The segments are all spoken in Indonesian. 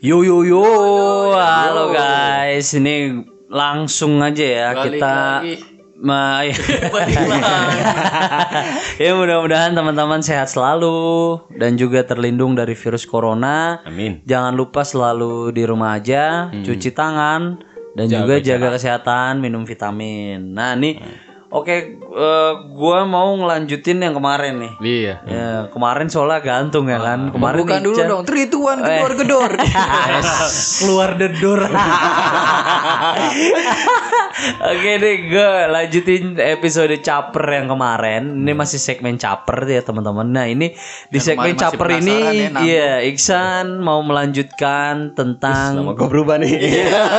Yo yo yo, halo guys, ini langsung aja ya Balik kita lagi. Ma, ya. Lagi. ya mudah-mudahan teman-teman sehat selalu dan juga terlindung dari virus corona. Amin. Jangan lupa selalu di rumah aja, cuci tangan dan juga jaga kesehatan, minum vitamin. Nah nih, oke, eh, gua mau ngelanjutin yang kemarin nih. Iya. Ya kemarin soalnya gantung ya kan. Kemarin Bukan dulu dong. Three, two, one, gedor, gedor. keluar dedor. Oke deh, gue lanjutin episode caper yang kemarin. Ini masih segmen caper ya teman-teman. Nah ini di Yang segmen caper ini, ya, iya Iksan mau melanjutkan Nama tentang gue berubah nih.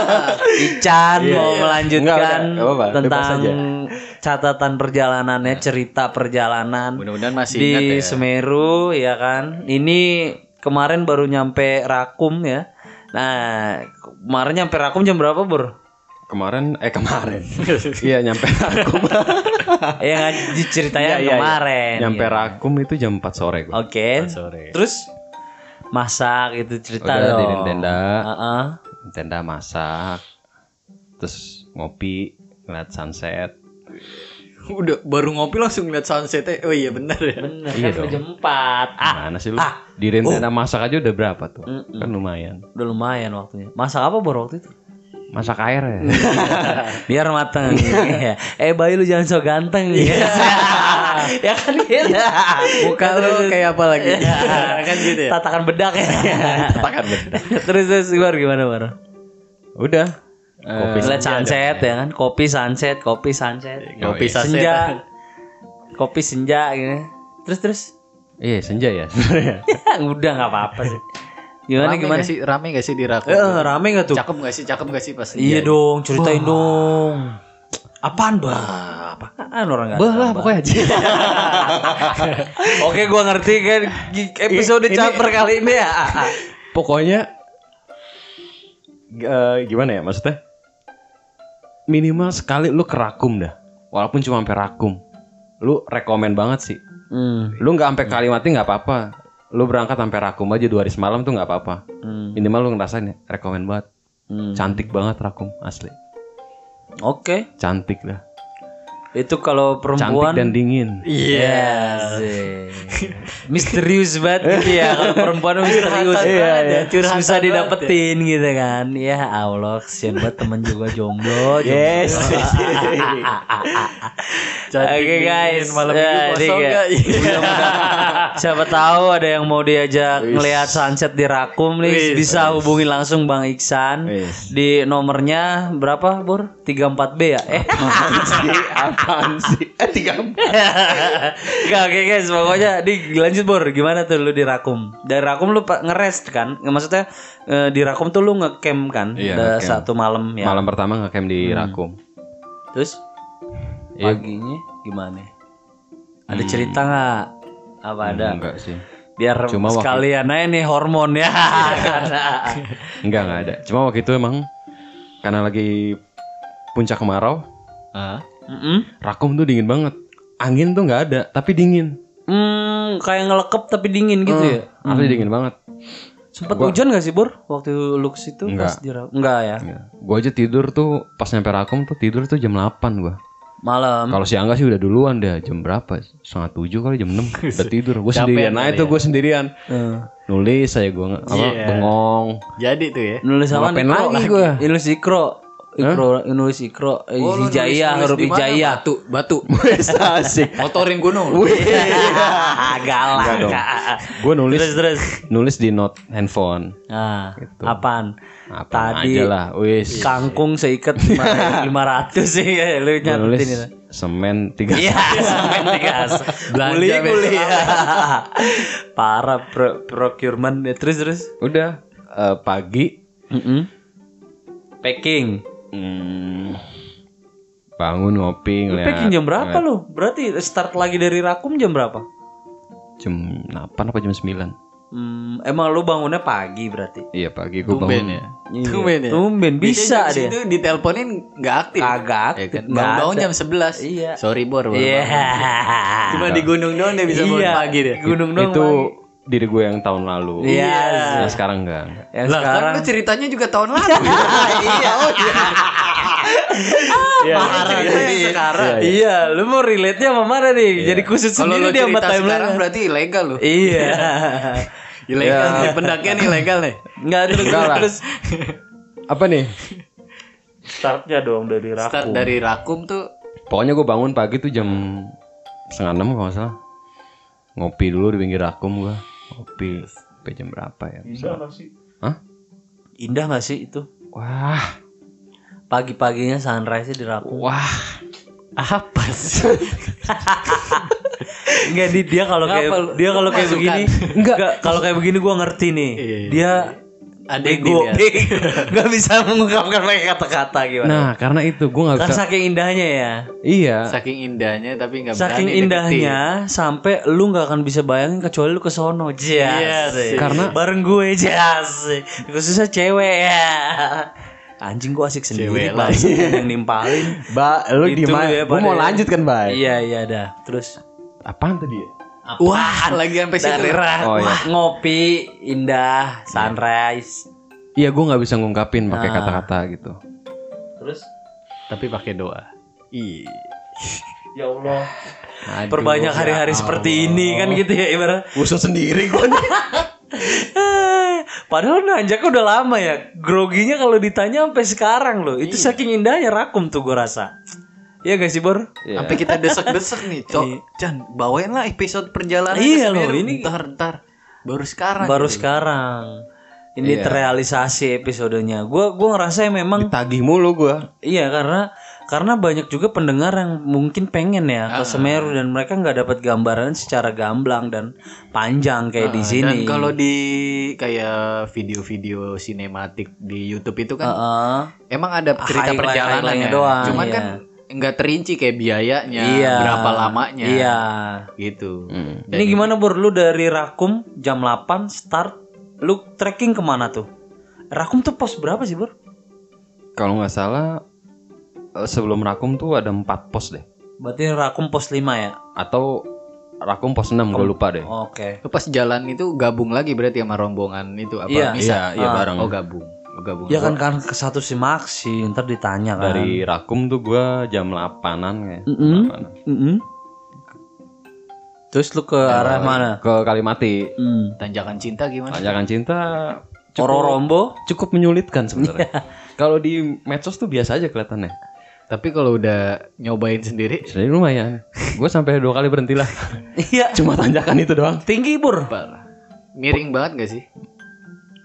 Ican Iya, mau iya. melanjutkan Enggak, udah, tentang bebas aja. Perjalanannya, cerita perjalanan Mudah-mudahan masih di ingat ya. Semeru ya kan. Ini kemarin baru nyampe Rakum ya. Nah, kemarin nyampe Rakum jam berapa, Bur? Kemarin eh kemarin. Iya nyampe Rakum. ya Iya, iya, iya. kemarin. nyampe ya. Rakum itu jam 4 sore gua. Oke. Sore. Terus masak itu cerita Udah dong. di tenda. Heeh. Tenda masak. Terus ngopi, ngeliat sunset. Udah baru ngopi langsung ngeliat sunsetnya. Oh iya benar ya. Bener Iya kan jam 4. Ah, Mana sih lu? ah. Di tenda masak aja udah berapa tuh? Mm-mm. Kan lumayan. udah lumayan waktunya. Masak apa Bor waktu itu? Masak air ya. biar mateng Iya. eh bayi lu jangan so ganteng ya ya kan gitu Muka lu kayak apa lagi? kan gitu ya. tatakan bedak ya Tatakan bedak. terus terus gimana bar Udah. Kopi Eh, sunset ya kan kopi sunset kopi sunset Kopi iya. sunset. senja kopi senja gitu terus terus Iya senja ya sebenarnya. udah nggak apa-apa sih gimana rame gimana Gak sih? Rame gak sih di Rakum? eh, rame nggak tuh Cakep gak sih? Cakep gak sih pas iya dong ceritain dong apaan bah apaan orang nggak Bah tahu, lah Bah? pokoknya aja. Oke, gua ngerti kan episode Ini- caper kali ini ya. Pokoknya eh, gimana ya maksudnya? Minimal sekali lu ke Rakum dah. Walaupun cuma sampai Rakum. Lu rekomen banget sih. Hmm. Lu nggak sampai Kaliwati nggak apa-apa. Lu berangkat sampai Rakum aja dua hari semalam tuh nggak apa-apa. Hmm. Minimal lu ngerasain ya, rekomen banget. Hmm. Cantik banget Rakum asli. Oke, Cantik dah. Itu kalau Cantik perempuan dan dingin. Iya. sih. misterius banget gitu ya kalau perempuan misterius. Iya, iya. ya, Susah banget didapetin gitu kan. Ya Allah, kesian banget temen juga jomblo. jomblo. Yes. Oke guys, malam Ya, ini kosong gak? Siapa tahu ada yang mau diajak ngelihat sunset di Rakum nih Wis. bisa hubungi langsung Bang Iksan Wis. di nomornya berapa Bur? 34B ya? Eh. Apaan sih? Eh tiga Gak oke guys, pokoknya di lanjut Bur, gimana tuh lu di Rakum? Dari Rakum lu ngerest kan? Maksudnya eh, di Rakum tuh lu ngecamp kan? Iya, ngecamp. satu malam ya. Malam pertama ngecamp di Rakum. Terus Iya. paginya gimana? Ada cerita nggak? Apa ada? Enggak sih. Biar Cuma waktu- sekalian aja nih hormon ya. Enggak, enggak ada. Cuma waktu itu emang karena lagi puncak kemarau, Hah? Mm-mm. Rakum tuh dingin banget. Angin tuh nggak ada, tapi dingin. Hmm, kayak ngelekep tapi dingin gitu ya. Asli dingin banget. Sempet hujan gak sih Bur waktu lu ke situ pas Enggak. di Rakum? Enggak ya. Ya. Gua aja tidur tuh pas nyampe Rakum tuh tidur tuh jam 8 gua. Malam. Kalau si Angga sih udah duluan deh, jam berapa? Setengah tujuh kali jam 6 udah tidur. Gue sendirian kali aja tuh gue sendirian. Eh. Nulis saya gue apa Iya. bengong. Jadi tuh ya. Nulis apa? Ngapain lagi gua? Nulis ikro. Ikro, nulis ikro, eh, Oh, nulis- huruf nulis di mana? hijaiyah. Batu, batu. Asik. Motorin gunung. Galak. Gue nulis Terus terus. nulis di note handphone. Nah, apaan? Apa Tadi aja lah, wis. kangkung seikat 500 sih ya, lu nyatetin itu. semen tiga. Iya. Belanja Kuli besok kuli. Parah pro- procurement ya. Terus terus. Udah eh, pagi Mm-mm. Packing. Hmm, bangun ngopi ngeliat. Packing jam berapa lu? Berarti start lagi dari Rakum jam berapa? Jam 8 apa jam 9 Hmm, emang lu bangunnya pagi berarti? Iya pagi gue Tumben bangun. ya. Iya. Tumben ya. Tumben bisa Biasanya jam deh. situ diteleponin nggak aktif. Kagak Ya aktif, kan? nggak Bangun ada. jam 11. Iya. Sorry Bor. Iya. bangun. Cuma di gunung doang dia bisa bangun Iya, pagi deh. Gunung dong. itu diri gue yang tahun lalu. Iya. Nah, sekarang enggak. Yang Lah sekarang kan lu ceritanya juga tahun lalu. iya, oh iya. Iya. Cerita yang sekarang. Iya, lu mau relate-nya sama mana nih? Jadi khusus Kalau sendiri dia sama cerita sekarang timeline. berarti ilegal lu. Iya. Ilegal nih, pendaknya nih ilegal nih. Enggak terus Enggak lah. terus Apa nih? startnya dong dari raku. Start dari rakum tuh Pokoknya gue bangun pagi tuh jam setengah enam kalau nggak salah. Ngopi dulu di pinggir akum gue. Ngopi. Sampai jam berapa ya? Indah gak sih? Hah? Indah gak sih itu? Wah, Pagi-paginya sunrise di wah. apa sih? Enggak di dia kalau kayak dia kalau kayak begini enggak kalau kayak begini gua ngerti nih. Iya, iya. Dia Ada yang bego. Nggak bisa mengungkapkan pakai kata-kata gimana. Nah, karena itu gue nggak kan bisa. saking indahnya ya. Iya. Saking indahnya tapi nggak Saking berani indahnya sampai lu nggak akan bisa bayangin kecuali lu ke sono. Jas. Iya sih. Karena- bareng gue jas. Khususnya cewek ya. Anjing gua asik sendiri Cewek bahasa yang nimpalin. Ba, lu Itu gimana? ya, gue mau pada- lanjut kan, Bay? Iya iya dah. Terus Apaan tadi ya? Deketin. Wah, lagi sampai situ. Oh, iya. wah, ngopi indah sunrise. Iya, gue nggak bisa ngungkapin pakai Ah. kata-kata gitu. Terus Tapi pakai doa. Ih. ya Allah Aduh, perbanyak ya hari-hari seperti ini kan gitu ya ibarat. Usul sendiri gue nih. Padahal nanjaknya udah lama ya. Groginya kalau ditanya sampai sekarang loh. Itu saking indahnya rakum tuh gue rasa. Iya gak sih Bor? Sampai kita desek-desek nih, Cok. Chan, bawain lah episode perjalanan. Iya loh, ini- ntar ntar baru sekarang. Baru gitu. sekarang. Ini terrealisasi episodenya. Gue gua ngerasa ya memang Tagih mulu gue. iya karena karena banyak juga pendengar yang mungkin pengen ya ke Semeru dan mereka nggak dapat gambaran secara gamblang dan panjang kayak di sini. Dan kalau di kayak video-video sinematik di YouTube itu kan Heeh. emang ada cerita Highlight- perjalanan highlightnya ya. doang, Cuman iya. kan nggak terinci kayak biayanya, Iya. berapa lamanya, Iya. gitu. Ini gimana Bur? Lu dari Rakum jam 8 start, lu trekking ke mana tuh? Rakum tuh pos berapa sih Bur? Kalau nggak salah eh, sebelum Rakum tuh ada empat pos deh. Berarti Rakum pos 5 ya? Atau Rakum pos 6 gue lupa deh. Oke. Lu pas jalan itu gabung lagi berarti sama rombongan itu apa? Iya. Bisa? Iya, iya bareng. Oh gabung, gabung. Ya kan kan ke satu si Maxi, ntar ditanya kan. Dari Rakum tuh gue jam 8-an kayak. Mm-mm. 8-an. Mm-mm. Terus lu ke arah mana? Ke Kalimati. Hmm. Tanjakan cinta gimana? Tanjakan cinta Ororombo? cukup menyulitkan sebenarnya. Kalau di medsos tuh biasa aja kelihatannya. Tapi kalau udah nyobain sendiri, Jadi lumayan. Gue sampai dua kali berhenti lah. Iya. Cuma tanjakan itu doang. Tinggi Bur. parah. Miring banget gak sih?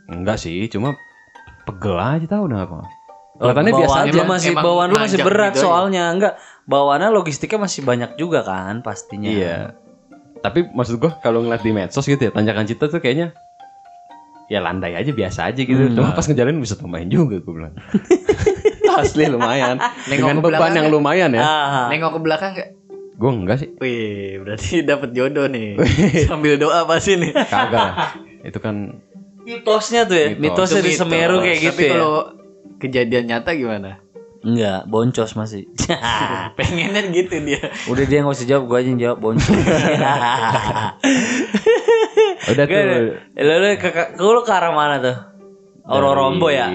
Enggak sih, cuma pegel aja tahu udah apa. Kelihatannya biasa aja. masih Emang bawaan lu masih berat gitu aja. soalnya enggak bawaannya logistiknya masih banyak juga kan pastinya. Iya. Tapi maksud gua kalau ngeliat di medsos gitu ya, tanjakan cinta tuh kayaknya ya landai aja biasa aja gitu. Cuma pas ngejalanin bisa tambahin juga gue bilang. Asli lumayan. Dengan ke beban belakang yang ya? lumayan ya. Ah. Nengok ke belakang gak? Gue enggak sih. Wih, berarti dapat jodoh nih. Sambil doa pasti nih. Kagak. Itu kan mitosnya tuh ya, Mitos. mitosnya di Semeru kayak gitu Tapi ya. kalau kejadian nyata gimana? Enggak, boncos masih. Pengennya gitu dia. Udah dia nggak usah jawab, gue aja yang jawab boncos. udah Gak tuh. Lalu ke, ke, ke, lu ke arah mana tuh? Ororombo ya?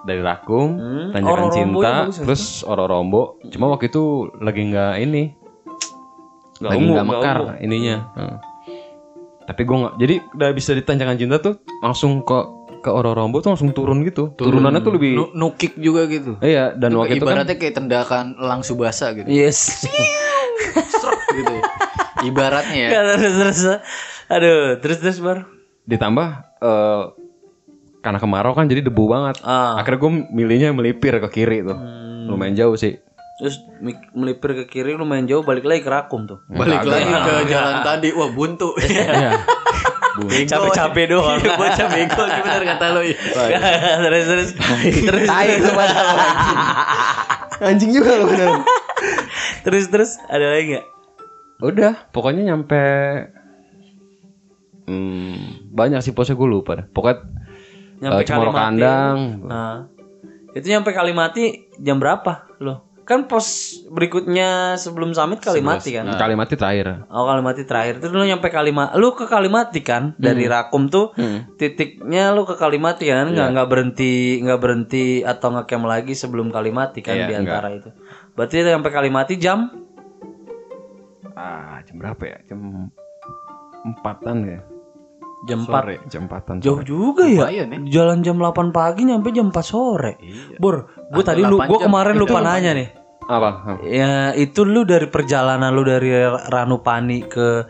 Dari- Rakum, Hmm, Tanjakan Ororombo Cinta, ya bagus ya. terus Ororombo. Cuma waktu itu lagi nggak ini, Nggak lagi nggak mekar ininya. Hmm. Tapi gue nggak, jadi udah bisa di Tanjakan Cinta tuh langsung ke ke Ororombo tuh langsung turun gitu. Turunannya tuh lebih, Nu- Nukik juga gitu. iya. Dan waktu itu kan Ibaratnya kayak tendakan elang subasa gitu. Yes. Gitu ya. Ibaratnya ya. terus terus. Aduh, terus terus bar. ditambah eh, karena kemarau kan jadi debu banget. Ah. Akhirnya gue milihnya melipir ke kiri tuh. Hmm. Lumayan jauh sih. Terus melipir ke kiri lumayan jauh balik lagi ke Rakum tuh. Balik Kagak. lagi ke jalan tadi. Wah, buntu. Iya. Capek-capek doang. Iya, bocah bego sih bener kata lo. ya. terus terus. terus Tai itu Anjing juga lo bener. terus terus ada lagi nggak? Udah, pokoknya nyampe hmm, banyak sih posnya gue lupa. Pokoknya Nyampe Kalimati. Kandang. Nah, itu nyampe Kalimati jam berapa lo? Kan pos berikutnya sebelum summit Kalimati kan. Kalimati terakhir. Oh Kalimati terakhir terus lu nyampe Kalimati, lu ke Kalimati kan dari Rakum tuh titiknya lu ke Kalimati kan nggak nggak berhenti nggak berhenti atau ngecamp lagi sebelum Kalimati kan Iya, di antara itu. Berarti sampai Kalimati jam Ah, jam berapa ya? Jam empatan ya. jam 4 Sore, jam empatan. Jauh juga ya. Lumayan ya. Jalan jam 8 pagi nyampe jam 4 sore. Iya. Bor, gue tadi lu 8 gua jam. kemarin lupa nanya nih. Apa? Ya itu lu dari perjalanan lu dari Ranupani ke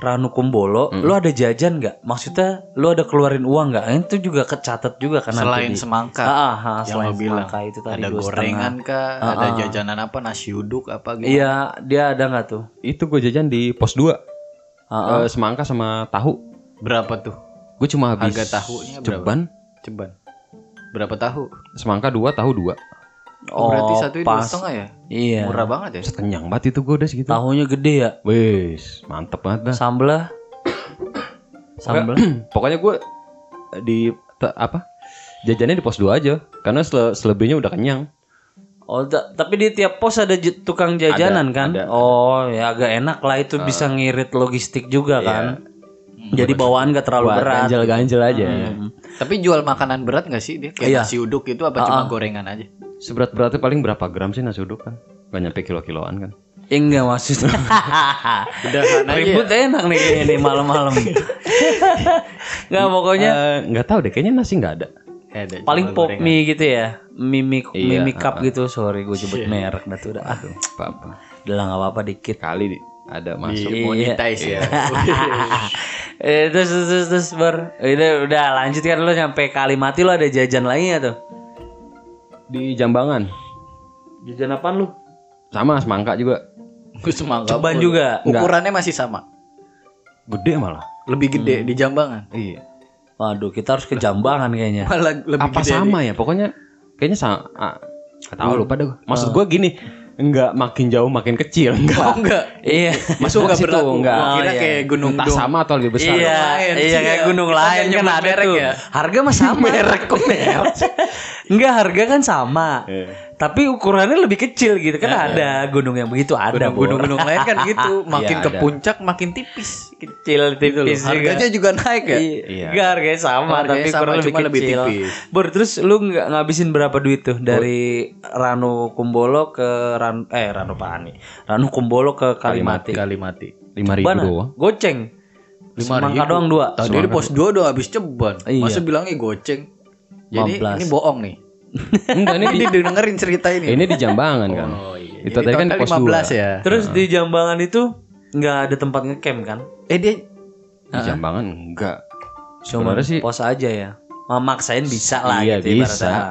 Ranukumbolo, lu ada jajan nggak? Maksudnya lu ada keluarin uang nggak? Itu juga kecatat juga kan nanti Selain di- semangka. Ah, ah, ah, yang selain bilang. semangka itu tadi ada dua gorengan kah? Ah, ada ah. jajanan apa? Nasi uduk apa gitu? Iya, dia ada nggak tuh? Itu gue jajan di pos 2. Ah, Eh, semangka sama tahu. Berapa tuh? Gue cuma habis Harga tahunya berapa? ceban. Ceban. Berapa tahu? Semangka 2, tahu 2. Oh, berarti satu pas. setengah ya? Iya. Murah banget ya? Kenyang banget itu gue udah segitu. Tahunya gede ya. Wes, mantep banget dah. Sambelnya Sambel. Pokoknya gue di te- apa? Jajannya di pos 2 aja karena sele- selebihnya udah kenyang. Oh, ta- tapi di tiap pos ada j- tukang jajanan Ada, kan? ada. Oh, ya agak enak lah itu bisa ngirit logistik juga kan. Jadi bawaan gak terlalu Buat berat. ganjel-ganjel aja. Hmm. Tapi jual makanan berat nggak sih dia? Kayak Iya. nasi uduk itu apa cuma gorengan aja? Seberat-beratnya paling berapa gram sih nasi uduk kan? Gak nyampe kilo-kiloan kan? Ya enggak maksudnya. Udah aja. Ribut enak nih kayaknya nih malam-malam. Enggak pokoknya Eh, nggak tahu deh, kayaknya nasi nggak ada. Eh, ada paling pop gorengan. mie gitu ya. Mimi Iya, mimi cup gitu. Sorry gue sebut Iya. merek dah tuh udah. Ah, Apa-apa. udah lah nggak apa-apa dikit. Kali di- ada masuk. Di monetize ya. eh, terus terus terus, ber. Udah udah lanjut kan lu nyampe Kalimati lu ada jajan lagi tuh? Di Jambangan. Jajan apaan lu? Sama semangka juga. Gue semangka. Ceban juga. Ukurannya masih sama. Gede malah. Lebih gede di Jambangan. Iya. Waduh, kita harus ke Jambangan kayaknya. Malah lebih Apa gede. sama ya? Pokoknya kayaknya sama. Ah, gak tahu lupa dah. gua. Maksud gue gini, enggak makin jauh makin kecil, enggak. Oh enggak. Iya. Masuk Enggak situ berlaku. enggak. Gua kira Oh, iya. kayak gunung Entah sama atau lebih besar. Iya, Lumayan, iya kayak iya. gunung lain kan ada tuh. ya. Harga mah sama. merek kok merek. Enggak, harga kan sama. Iya. Tapi ukurannya lebih kecil gitu kan ada gunung yang begitu ada Bor. Gunung-gunung lain kan gitu. Makin Iya, ke ada. puncak makin tipis. kecil Gitu tipis juga. Harganya juga naik ya. Iya. Enggak harganya sama Harganya tapi sama, ukuran lebih cuma lebih kecil. tipis. Bor, terus lu nggak ngabisin berapa duit tuh dari Ranu Kumbolo ke Ran eh Ranu Pani. Ranu Kumbolo ke Kalimati. Kali mati. Lima ribu Mana? doang. Goceng. Lima Semangka ribu. doang dua. Tadi di pos 2 udah habis ceban. Iya. Masa bilangnya goceng. Jadi 15. ini bohong nih. Enggak ini di, dengerin cerita ini. ini di Jambangan kan. Oh iya. Itu tadi kan total pos 15 ya. Terus di Jambangan itu nggak ada tempat ngecamp kan? Eh dia Di Jambangan enggak. Cuma sih pos aja ya. Memaksain bisa lah Iya, gitu bisa. ibaratnya.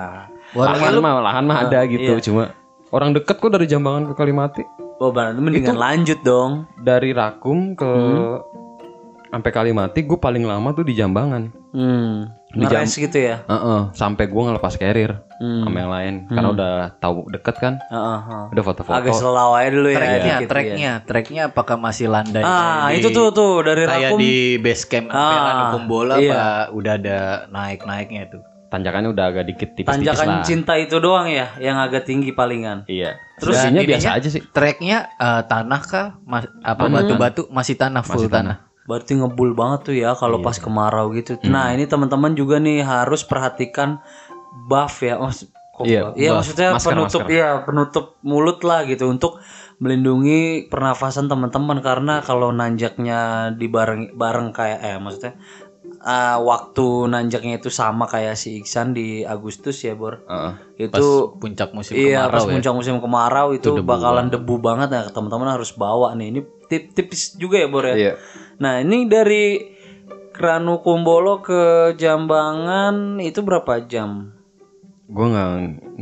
lahan mah lahan mah ada gitu. iya. Cuma orang deket kok dari Jambangan ke Kalimati. Oh, berarti mendingan lanjut dong. Dari Rakum ke sampai Kalimati gue paling lama tuh di Jambangan. Hmm. Di Ngeres gitu ya. Heeh, sampai gue ngelepas carrier Hmm. sama yang lain karena udah tahu deket kan. Heeh, heeh. Udah foto-foto. Agak slow aja dulu ya. treknya, dikit treknya, treknya apakah masih landai? Ah, kayak itu tuh tuh dari kayak Rakum. di base camp Ah, Kumbola iya. apa udah ada naik-naiknya tuh. Tanjakannya udah agak dikit tipis-tipis Tanjakan lah. cinta itu doang ya yang agak tinggi palingan. Iya. Terus biasa aja sih. Treknya eh, tanah kah? Mas- apa batu-batu masih tanah full tanah. Berarti ngebul banget tuh ya kalau pas kemarau gitu. Nah, ini teman-teman juga nih harus perhatikan buff ya. Mas, Iya? Iya, buff. maksudnya Masker, penutup masker. ya, penutup mulut lah gitu untuk melindungi pernafasan teman-teman karena kalau nanjaknya di bareng bareng kayak eh maksudnya eh, waktu nanjaknya itu sama kayak si Iksan di Agustus ya, Bor. Pas Itu puncak musim Iya pas kemarau ya. puncak musim kemarau itu, bakalan debu banget ya teman-teman harus bawa nih ini tip tipis juga ya Bor ya. Iya. Nah ini dari Kranu Kumbolo ke Jambangan itu berapa jam? Gue nggak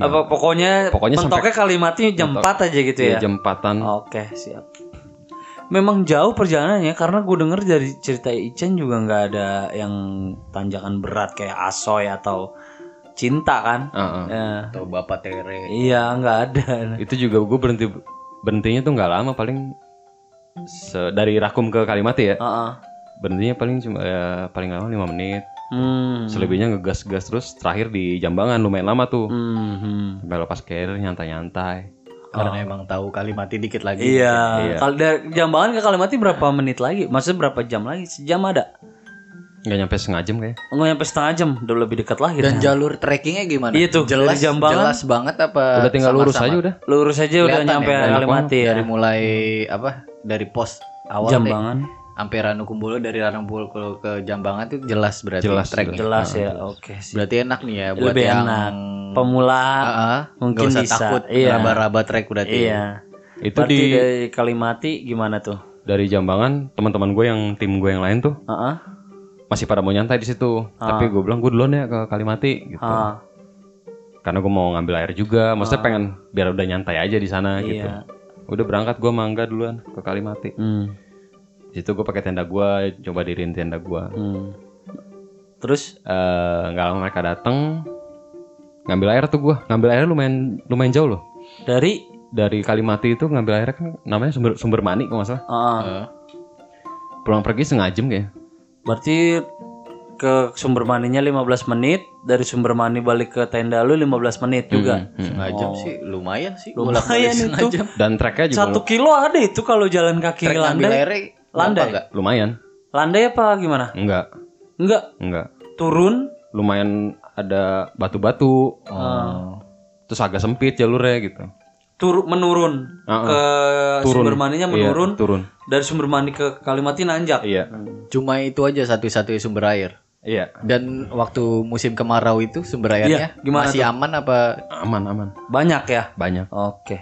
Apa pokoknya Pokoknya mentoknya kalimatnya jam 4 aja gitu ya, ya? jam empatan. Oke siap. Memang jauh perjalanannya karena gue denger dari cerita Ichen juga nggak ada yang tanjakan berat kayak Asoy atau Cinta kan? Heeh. Ya. Atau Bapak Tere. Iya nggak ada. Itu juga gue berhenti berhentinya tuh nggak lama paling se- dari Rakum ke Kalimati ya. Heeh. Berhentinya paling cuma ya, paling lama 5 menit. Hmm. Selebihnya ngegas-gas terus terakhir di Jambangan lumayan lama tuh. Hmm. Sampai lepas carrier nyantai-nyantai. karena emang tahu Kalimati dikit lagi. Iya. Kalau dari Jambangan ke Kalimati berapa menit lagi? Maksudnya berapa jam lagi? Sejam ada? Nggak nyampe setengah jam kayak. Enggak nyampe setengah jam, udah lebih dekat lagi. Dan ternyata. jalur trekkingnya gimana? Iya tuh, jelas dari Jambangan. jelas banget apa? Udah tinggal lurus sama-sama? aja udah. lurus aja udah Kelihatan nyampe ya, Kalimati ya. Dari mulai apa? Dari pos awal deh. Jambangan. Sampai Ranukumbolo dari Ranukumbolo ke, ke Jambangan tuh jelas berarti Jelas, treknya. Jelas ya. Oke sih. Berarti enak nih ya buat Lebih yang enak. Pemula Ah, mungkin nggak usah bisa. takut Iya. raba-raba trek berarti. Iya. Itu Berarti di dari Kalimati gimana tuh? dari Jambangan teman-teman gue yang tim gue yang lain tuh Heeh. masih pada mau nyantai di situ. Tapi gue bilang gue duluan ya ke Kalimati gitu. Ah, Karena gue mau ngambil air juga. Maksudnya pengen biar udah nyantai aja di sana gitu. Udah berangkat gue mangga duluan ke Kalimati. Hmm. Di situ gue pakai tenda gue, coba diriin tenda gue. Hmm. Terus Eh, nggak lama mereka dateng ngambil air tuh gue ngambil air lumayan lumayan jauh loh dari dari Kalimati itu ngambil air kan namanya sumber sumber mani kok nggak salah ah, Eh, pulang pergi setengah jam kayak berarti ke sumber maninya 15 menit, dari sumber mani balik ke tenda lu 15 menit juga. setengah jam sih lumayan sih. Lumayan itu. jam. dan treknya juga Satu kilo ada itu kalau jalan kaki Trek landai. airnya Landai. gampang nggak? lumayan Landai apa gimana? enggak Enggak, enggak turun. lumayan ada batu-batu Oh. terus agak sempit jalurnya gitu Tur menurun Ah, ah. ke Turun. sumber maninya Iya, menurun turun dari sumber mani ke Kalimati nanjak. iya Cuma itu aja satu-satunya sumber air. Iya Dan waktu musim kemarau itu sumber airnya Iya, gimana masih aman apa? aman aman Banyak ya. banyak Oke.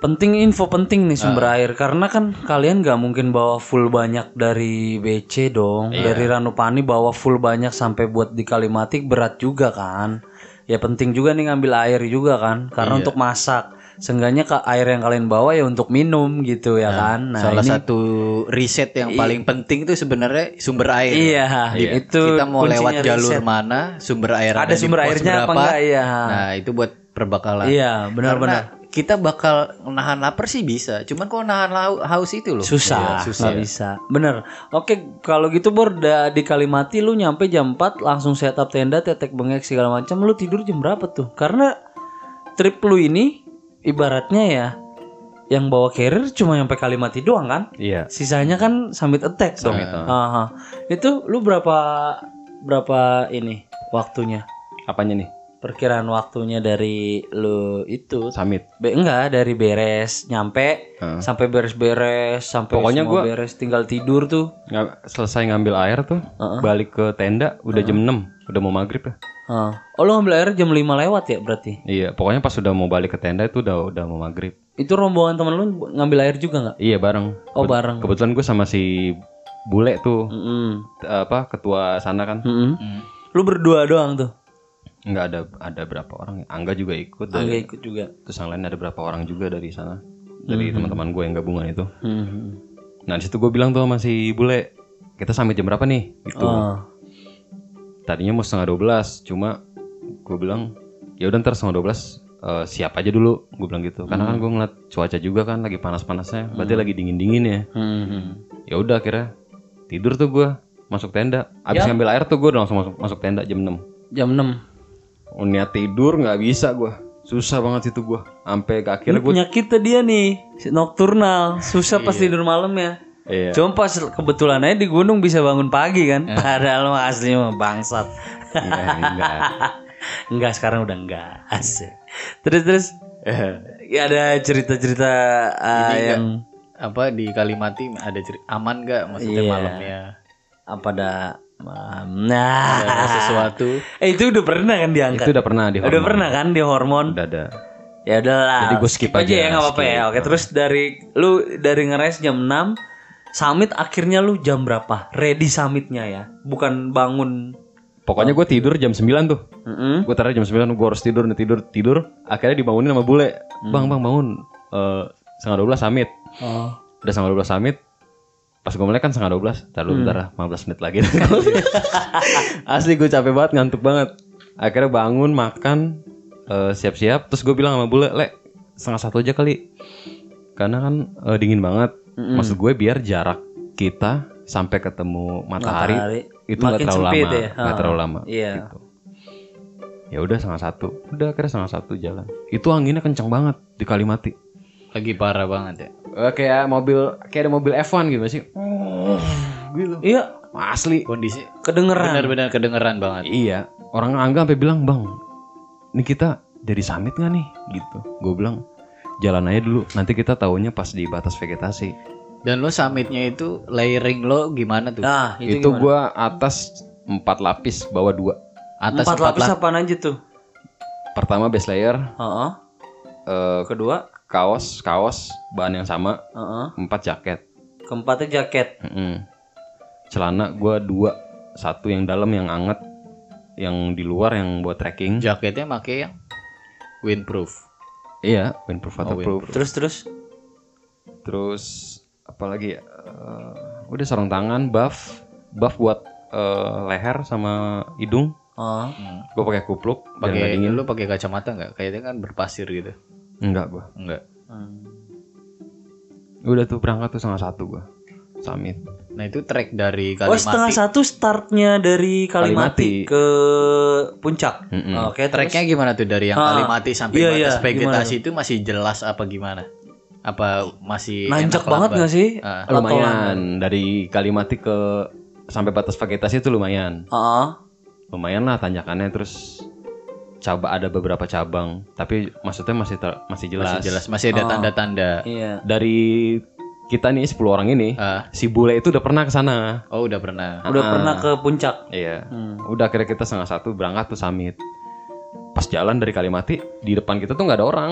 Penting info penting nih sumber air karena kan kalian nggak mungkin bawa full banyak dari BC dong. Dari Ranupani bawa full banyak sampai buat di Kalimati berat juga kan. Ya penting juga nih ngambil air juga kan karena untuk masak. Seenggaknya ke air yang kalian bawa ya untuk minum gitu ya kan. Nah, Salah ini satu riset yang paling penting itu sebenarnya sumber air. iya, itu Kita mau lewat jalur riset. mana, sumber air Ada sumber airnya apa berapa. enggak ya? Nah, itu buat perbakalan. Iya, benar-benar. Kita bakal nahan lapar sih bisa, cuman kalau nahan haus itu loh. Susah, Iya, susah. nggak bisa. Bener. Oke, kalau gitu Bor da- di Kalimati lu nyampe jam 4 langsung setup tenda, tetek bengek segala macam. Lu tidur jam berapa tuh? Karena trip lu ini ibaratnya ya yang bawa carrier cuma nyampe Kalimati doang kan? iya Sisanya kan summit attack dong. Summit, Aha. Itu lu berapa berapa ini waktunya? apanya nih Perkiraan waktunya dari lu itu summit Be enggak dari beres nyampe Heeh. sampai beres-beres sampai Pokoknya semua gua- beres tinggal tidur tuh. Nggak- selesai ngambil air tuh balik ke tenda udah jam 6 udah mau maghrib ya Heeh. Oh lu ngambil air jam 5 lewat ya berarti? iya pokoknya pas udah mau balik ke tenda itu udah udah mau maghrib Itu rombongan temen lu ngambil air juga nggak? iya bareng Oh bareng. kebetulan gue sama si bule tuh Mm-mm. apa ketua sana kan Mm-mm. Hmm. Lu berdua doang tuh. nggak ada ada berapa orang ya Angga juga ikut Angga dari ikut juga. terus yang lain ada berapa orang juga dari sana dari teman-teman gue yang gabungan itu Hmm. nah di situ gue bilang tuh sama si bule kita sampai jam berapa nih gitu Oh. Tadinya mau setengah 12 cuma gue bilang ya udah ntar setengah 12 eh, siap aja dulu gue bilang gitu. Karena kan gue ngeliat cuaca juga kan lagi panas-panasnya berarti lagi dingin-dingin ya. Hmm. ya udah akhirnya tidur tuh gue masuk tenda. Abis ngambil air tuh gue udah langsung masuk masuk tenda jam 6 Jam 6. Oh, niat tidur nggak bisa gue susah banget itu gue sampai ke akhirnya gue penyakitnya dia nih, nocturnal, susah pas tidur malam ya. Iya Cuma pas kebetulan aja di gunung bisa bangun pagi kan. Padahal mah asli mah bangsat. enggak, enggak. enggak sekarang udah enggak. Asik. Terus terus ya ada cerita-cerita uh, yang Apa di Kalimati ada ceri- aman nggak maksudnya Iya. malamnya? apa ada nah Ada sesuatu eh itu udah pernah kan diangkat itu udah pernah di udah pernah kan di hormon udah ada ya udahlah Jadi gua skip aja, ya nggak apa-apa ya oke terus dari lu dari ngeres jam 6 summit akhirnya lu jam berapa? Ready summitnya ya? Bukan bangun. Pokoknya gue tidur jam 9 tuh. Mm-mm. gue taruh jam 9 gue harus tidur nih tidur tidur. Akhirnya dibangunin sama bule. Bang bang bangun. Eh setengah 12 summit. Oh. Udah setengah 12 summit. Pas gue mulai kan setengah 12 taruh bentar 15 menit lagi. Asli gue capek banget ngantuk banget. Akhirnya bangun makan eh, siap-siap. Terus gue bilang sama bule le setengah satu aja kali. Karena kan eh, dingin banget maksud gue biar jarak kita sampai ketemu matahari, Matahari. itu nggak terlalu sempit lama ya? nggak terlalu lama iya. gitu. Ya udah setengah satu. Udah akhirnya setengah satu jalan. Itu anginnya kencang banget di Kalimati. Lagi parah banget ya. Eh, kayak mobil kayak ada mobil F1 gitu sih. gitu. Iya, Asli. Kondisi kedengeran. benar-benar kedengeran banget. Iya, orang Angga sampai bilang, "Bang, ini kita dari summit nggak nih?" gitu. Gue bilang, "Jalan aja dulu, nanti kita taunya pas di batas vegetasi." Dan lo summitnya itu layering lo gimana tuh? Nah, Itu, itu, gua atas empat lapis, bawah dua. Atas empat lapis apaan aja tuh? Pertama base layer, Heeh. eh, Kedua, kaos, kaos bahan yang sama, heeh. empat jaket. Keempatnya jaket. Mm-mm. Celana gua dua, satu yang dalam yang anget, yang di luar yang buat trekking. Jaketnya pakai yang windproof. Iya, windproof waterproof. Terus terus. Terus apalagi ya? Eh, udah sarung tangan, buff, buff buat eh, leher sama hidung. Oh. Hmm. Gue pakai kupluk, Pakai dingin. lo pakai kacamata nggak? Kayaknya kan berpasir gitu. Enggak gua. Enggak. Hmm. Udah tuh berangkat tuh setengah satu gua. Summit. Nah itu trek dari Oh Kalimati. setengah satu startnya dari Kalimati. Kalimati, ke puncak. Mm-mm. Oke, Treknya gimana tuh dari yang Ah, Kalimati sampai iya, batas iya, vegetasi itu masih jelas apa gimana? Apa masih Nanjak banget gak sih? Ah. lumayan dari Kalimati ke sampai batas vegetasi itu lumayan. Heeh. Lumayan lah tanjakannya terus coba ada beberapa cabang, tapi maksudnya masih ter- masih jelas. Masih jelas, masih ada Oh. tanda-tanda. Iya. Dari kita nih 10 orang ini, Ah, si bule itu udah pernah ke sana. oh udah pernah. Udah Ah. pernah ke puncak. Iya. Hmm. Udah akhirnya kita setengah satu berangkat tuh summit. Pas jalan dari Kalimati, di depan kita tuh nggak ada orang.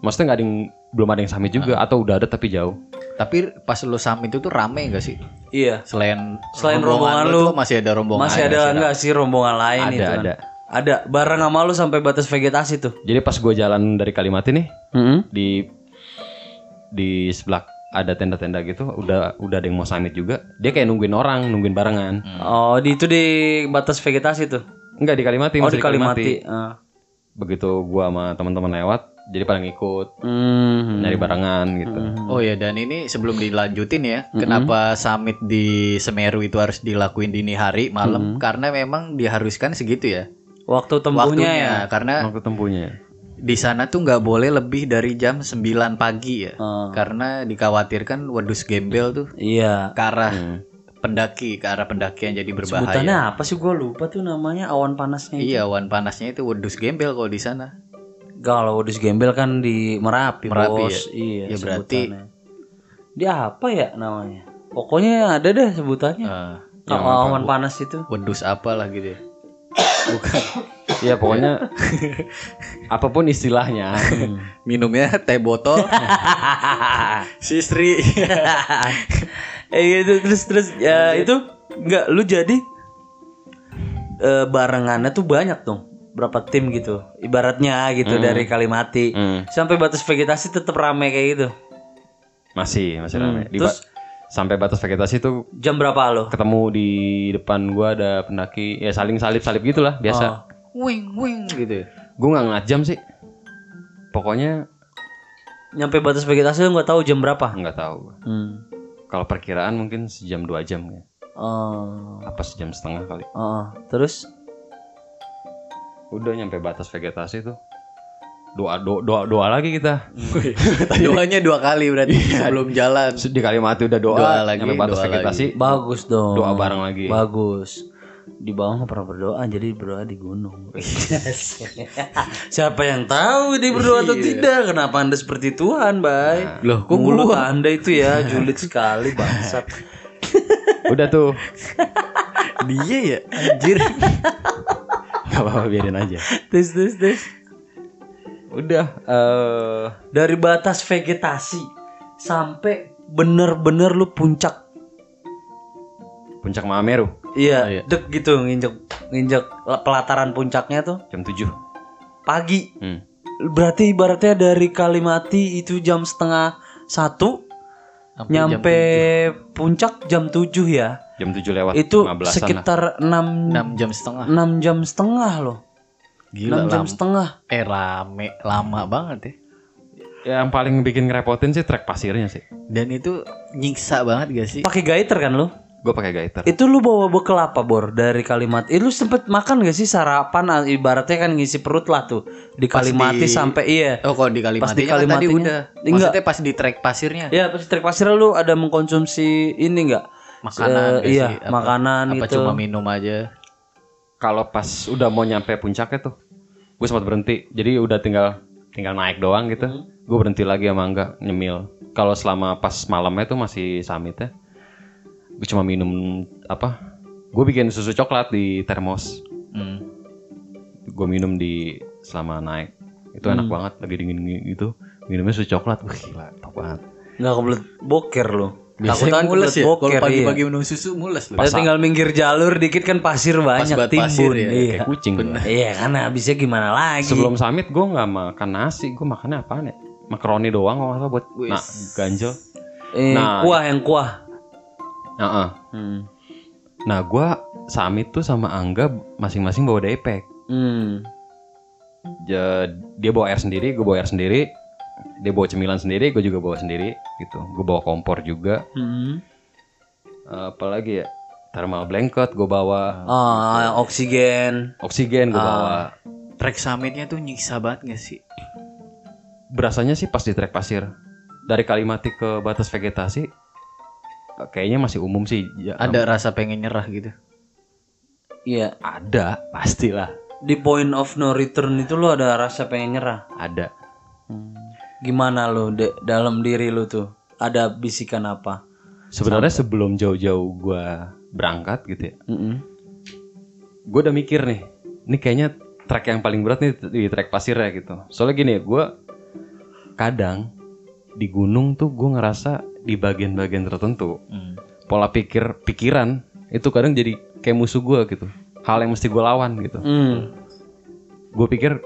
Maksudnya nggak ada yang belum ada yang summit juga atau udah ada tapi jauh. Tapi pas lu summit itu tuh rame gak sih? Iya. Selain Selain rombongan lu, tuh masih ada rombongan Masih lain ada nggak sih? enggak sih rombongan lain Ada, itu kan? ada. Ada. Bareng sama lu sampai batas vegetasi tuh. Jadi pas gue jalan dari Kalimati nih, Heeh. di di sebelah ada tenda-tenda gitu udah udah ada yang mau summit juga dia kayak nungguin orang nungguin barengan Oh, di itu di batas vegetasi tuh. enggak di Kalimati Oh, di Kalimati. Ah. begitu gua sama teman-teman lewat jadi pada ngikut Hmm. nyari barengan gitu Oh ya dan ini sebelum dilanjutin ya, kenapa summit di Semeru itu harus dilakuin dini hari malam? Karena memang diharuskan segitu ya Waktu tempuhnya waktunya. ya. Karena waktu tempuhnya di sana tuh nggak boleh lebih dari jam 9 pagi ya, Ah. karena dikhawatirkan wedus gembel tuh Iya. ke arah pendaki, ke arah pendakian jadi berbahaya. Sebutannya apa sih gua lupa tuh namanya awan panasnya. Iya, awan panasnya itu wedus gembel kalau di sana. Kalau wedus gembel kan di Merapi, Merapi Bos. Iya, Ya, berarti-. Dia apa ya namanya? Pokoknya ada deh sebutannya. Kalau awan panas itu. wedus apalah gitu ya. Iya pokoknya apa pun istilahnya. Minumnya teh botol. Sisri. eh gitu terus terus ya itu nggak lu jadi eh, barengannya tuh banyak dong. Berapa tim gitu. Ibaratnya gitu dari Kalimati. Hmm, sampai batas vegetasi tetap rame kayak gitu. Masih masih ramai Di terus- sampai batas vegetasi tuh jam berapa lo? ketemu di depan gua ada pendaki ya saling salip salip gitulah biasa wing wing. Gitu. ya. gua nggak ngeliat jam sih. Pokoknya nyampe batas vegetasi nggak tahu jam berapa. Nggak tahu hmm. kalau perkiraan mungkin sejam dua jam ya. Oh, apa sejam setengah kali. Oh. terus? Udah nyampe batas vegetasi tuh. Doa doa doa, doa lagi kita. Doanya dua kali berarti sebelum jalan. di Kalimati udah doa, Doa lagi, nyampe batas doa vegetasi. Bagus dong. Doa bareng lagi. Bagus. Di bawah nggak pernah berdoa, jadi berdoa di gunung. Siapa yang tahu dia berdoa atau tidak? Kenapa anda seperti Tuhan, bay? Loh, kok Mulut anda itu ya julid sekali, bangsat. udah tuh Dia ya anjir. nggak apa-apa biarin aja Terus, terus, terus. udah eh Dari batas vegetasi sampai bener-bener lu puncak. puncak Mahameru Iya, iya. dek gitu nginjek nginjek pelataran puncaknya tuh jam 7 pagi. hmm. Berarti ibaratnya dari Kalimati itu jam setengah satu Sampai nyampe puncak jam 7 ya. jam 7 lewat Itu 15-an lah. sekitar 6 jam 6 jam setengah. 6 jam setengah loh. Gila 6 jam lama. setengah. Eh rame, lama banget ya. yang paling bikin ngerepotin sih trek pasirnya sih Dan itu nyiksa banget gak sih? Pakai gaiter kan lo? Gue pakai gaiter. Itu lu bawa bekal apa Bor dari Kalimat? Eh, lu sempet makan gak sih sarapan ah, ibaratnya kan ngisi perut lah tuh di Kalimati di- sampai iya. Oh, kalau di Kalimantan di kan tadi Kalimantannya- udah. Enggak. Maksudnya pas di trek pasirnya. Ya pas trek pasir lu ada mengkonsumsi ini enggak? Makanan gak iya, sih? Apa- makanan apa gitu. cuma minum aja? Kalau pas udah mau nyampe puncaknya tuh, gue sempat berhenti. Jadi udah tinggal tinggal naik doang gitu. Gue berhenti lagi sama Angga nyemil. Kalau selama pas malamnya tuh masih summit ya, gue cuma minum apa? Gue bikin susu coklat di termos. Hmm. Gue minum di selama naik. Itu enak banget, lagi dingin gitu. Minumnya susu coklat, wah gila, top banget. Enggak kebelet boker. Biasanya Takutan mules ya. Kalau boker, pagi-pagi iya. minum susu mules loh. Udah tinggal minggir jalur dikit kan pasir banyak buat timbun. pasir ya, iya. Kayak kucing. gua. Iya kan habisnya gimana lagi? Sebelum summit gue nggak makan nasi, gue makannya apaan ya? Makaroni doang kalau nggak salah buat Wis. nah, ganjel. eh, Nah. kuah yang kuah. Heeh. Hmm. Nah, gua summit tuh sama Angga masing-masing bawa daypack. Hmm. Ja- dia bawa air sendiri, gue bawa air sendiri. Dia bawa cemilan sendiri, gue juga bawa sendiri gitu. Gue bawa kompor juga. Hmm. Eh, apalagi ya? Thermal blanket gue bawa. Ah, oksigen. Oksigen gue Ah. bawa. Trek summitnya tuh nyiksa banget gak sih? Berasanya sih pas di trek pasir. Dari Kalimati ke batas vegetasi kayaknya masih umum sih. Ya, Ada rasa pengen nyerah gitu. Iya. ada, pastilah. Di point of no return itu lu ada rasa pengen nyerah. Ada. Hmm. Gimana lu de- dalam diri lu tuh? Ada bisikan apa? Sebenarnya sebelum jauh-jauh gua berangkat gitu ya. Mm-mm. gue udah mikir nih, ini kayaknya trek yang paling berat nih di trek pasir ya gitu. Soalnya gini, gue kadang di gunung tuh gue ngerasa di bagian-bagian tertentu Hmm. pola pikir pikiran itu kadang jadi kayak musuh gue gitu. Hal yang mesti gue lawan gitu. Hmm. Gue pikir,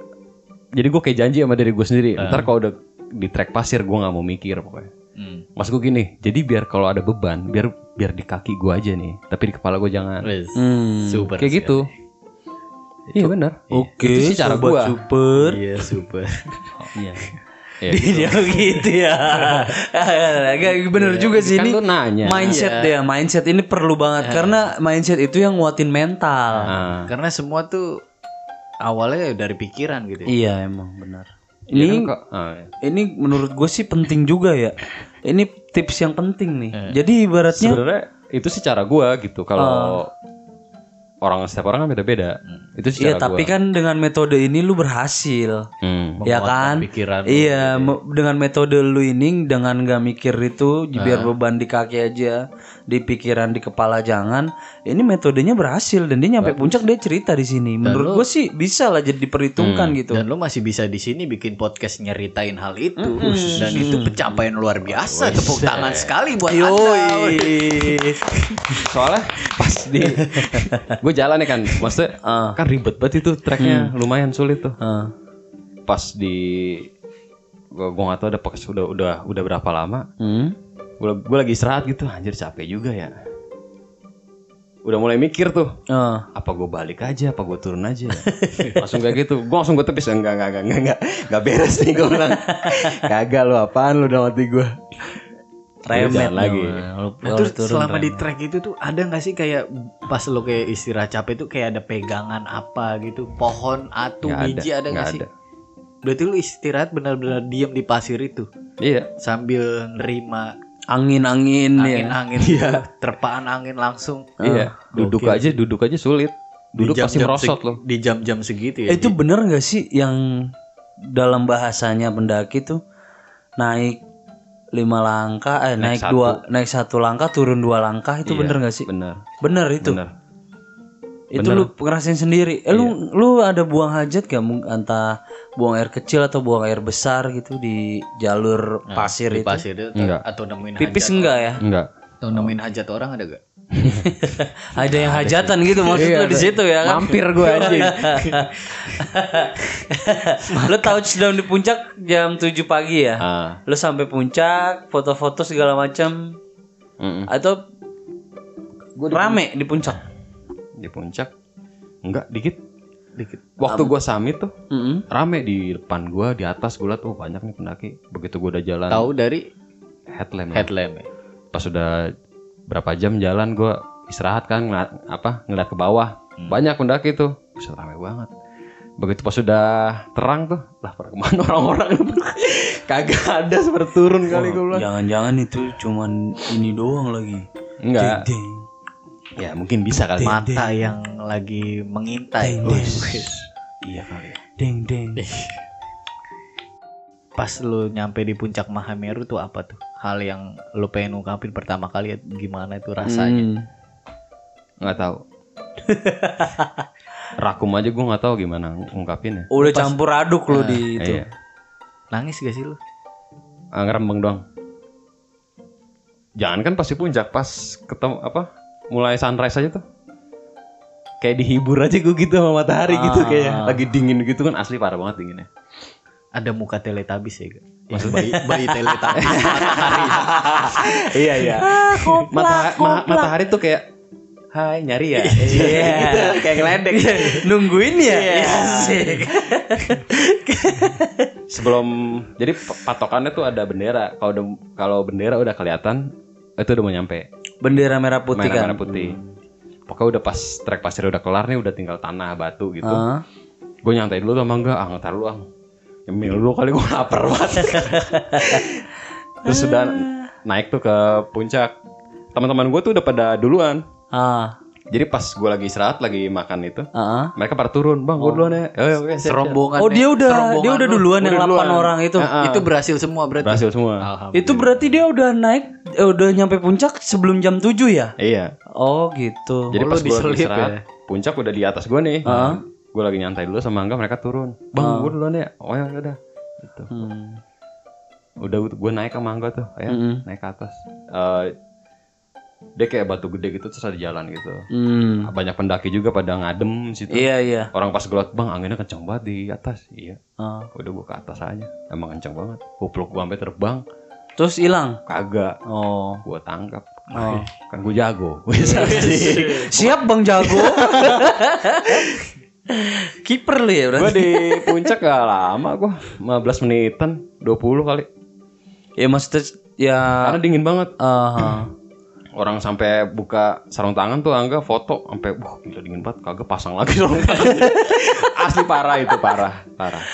jadi gue kayak janji sama diri gue sendiri. Ntar kalau udah di trek pasir gue nggak mau mikir pokoknya. Hmm. Mas gue gini, jadi biar kalau ada beban, biar biar di kaki gue aja nih, tapi di kepala gue jangan. Hmm. Super. Kayak gitu. Iya benar. Oke, Itu sih cara gua. super. Iya, super. Iya. Ya, Dia gitu ya. Agak bener juga sih Kan ini. nanya. Mindset deh, mindset ini perlu banget karena mindset itu yang nguatin mental. Nah, Karena semua tuh awalnya dari pikiran gitu. ya. Iya emang benar. ini Ini kok. ah, ya. ini menurut gue sih penting juga ya. Ini tips yang penting nih. Jadi ibaratnya sebenarnya itu sih cara gua gitu. Kalau orang setiap orang kan beda-beda. Itu sih Iya tapi gua. kan dengan metode ini lu berhasil. Hmm. ya kan? pikiran lu Iya, me- dengan metode lu ini dengan gak mikir itu biar beban di kaki aja, di pikiran di kepala jangan. Ini metodenya berhasil dan dia nyampe puncak dia cerita di sini. Menurut gue sih bisa lah jadi diperhitungkan gitu. Dan lo masih bisa di sini bikin podcast nyeritain hal itu dan itu pencapaian luar biasa. Tepuk tangan sekali buat Anda. Yoi. Soalnya pas di gue jalan ya kan, maksudnya Ah. kan ribet banget itu treknya, lumayan sulit tuh. Ah. Pas di gua gak tahu ada podcast udah udah udah berapa lama. Hmm? Gue gue lagi istirahat gitu, anjir capek juga ya. Udah mulai mikir tuh, Ah. apa gue balik aja, apa gue turun aja. langsung kayak gitu, gue langsung gue tepis enggak enggak enggak enggak enggak, enggak beres nih gue bilang. Kagak lu apaan lu dalam hati gue. Remet lagi. Lu- Nah, lu terus turun selama di remet. trek itu tuh ada nggak sih kayak pas lo kayak istirahat capek tuh kayak ada pegangan apa gitu pohon atu ada, biji ada nggak nggak sih? ada. Berarti lu istirahat benar-benar diam di pasir itu Iya, sambil nerima angin-angin ya. angin-angin terpaan angin langsung. iya. Duduk aja, duduk aja sulit. Duduk Di pasti merosot loh. Di jam-jam segitu ya. Eh, itu bener gak sih yang dalam bahasanya pendaki tuh naik lima langkah eh naik, satu. dua naik satu langkah turun dua langkah itu Iya, bener gak sih Bener, bener itu bener. Itu lu ngerasain sendiri. Eh, lu lu ada buang hajat gak Mung- entah buang air kecil atau buang air besar gitu di jalur pasir di itu? pasir itu Enggak. atau nemuin pipis hajat enggak ya? Enggak. atau nemuin hajat orang ada gak? ada yang hajatan gitu maksud lu di situ ya kan? Mampir gue anjing. lu touchdown di puncak jam 7 pagi ya? Ah, lu sampai puncak foto-foto segala macam. Mm-mm. atau rame di puncak di puncak. Enggak, dikit. Dikit. Waktu gua summit tuh Mm-mm. rame di depan gua, di atas gua liat tuh banyak nih pendaki. Begitu gua udah jalan Tahu dari headlamp. headlamp ya. Pas udah berapa jam jalan gue istirahat kan ngeliat, apa ngeliat ke bawah banyak pendaki tuh bisa rame banget begitu pas sudah terang tuh lah pada ke mana orang-orang kagak ada seperti turun kali gue bilang Jangan-jangan itu cuman ini doang lagi. enggak. Ya mungkin bisa kali Mata yang lagi mengintai. iya kali Deng deng. Pas lu nyampe di puncak Mahameru tuh apa tuh? Hal yang lu pengen ungkapin pertama kali gimana itu rasanya? Hmm. nggak tahu rakum aja gue nggak tahu gimana ungkapin ya Udah campur aduk lo di itu. iya Nangis gak sih lu? Ah, ngerembeng doang jangan kan pasti puncak pas ketemu apa mulai sunrise aja tuh. Kayak dihibur aja gue gitu sama matahari gitu kayak lagi dingin gitu kan. Asli parah banget dinginnya. Ada muka teletabis ya? Gak? Maksud bayi, bayi teletabis iya iya. Mata- ma- matahari tuh kayak hai nyari ya? Iya. gitu, kayak ngeledek. Nungguin ya? Iya. Asik. sebelum jadi patokannya tuh ada bendera. Kalau udah kalau bendera udah kelihatan itu udah mau nyampe Bendera merah putih merah, kan? merah putih pokoknya udah pas trek pasir udah kelar nih udah tinggal tanah batu gitu Ah. gue nyantai dulu sama enggak ah ntar dulu ah nyemil dulu kali gue lapar banget terus udah naik tuh ke puncak teman-teman gue tuh udah pada duluan Ah. Jadi pas gue lagi istirahat lagi makan itu Ah. mereka pada turun bang gue duluan ya oh, ya, siap. Serombongan Oh dia udah serombongan dia udah lu. duluan yang Udah 8 duluan. orang itu. Ah, ah. Itu berhasil semua berarti berhasil semua Itu berarti dia udah naik eh, udah nyampe puncak sebelum jam 7 ya? iya Oh gitu. jadi Oh, pas lu gue lagi diselip istirahat ya? puncak udah di atas gue nih Ah. gue lagi nyantai dulu sama Angga mereka turun bang gue duluan ya oh ya udah gitu Hmm. udah gue naik sama Angga tuh ya Mm-mm. naik ke atas Eh, dia kayak batu gede gitu terus ada jalan gitu Hmm. banyak pendaki juga pada ngadem situ Iya iya. orang pas gue liat bang anginnya kenceng banget di atas iya Ah. udah gue ke atas aja emang kenceng banget kupluk gue sampai terbang Terus hilang. kagak Oh. gue tangkap Oh. kan gue jago Siap Bang Jago. Kiper lu ya gue berarti. di puncak gak lama gue 15 menitan 20 kali Ya maksudnya ya karena dingin banget ah, orang sampai buka sarung tangan tuh angga foto. Sampai wah gila dingin banget kagak pasang lagi sarung tangan. Asli parah itu parah parah.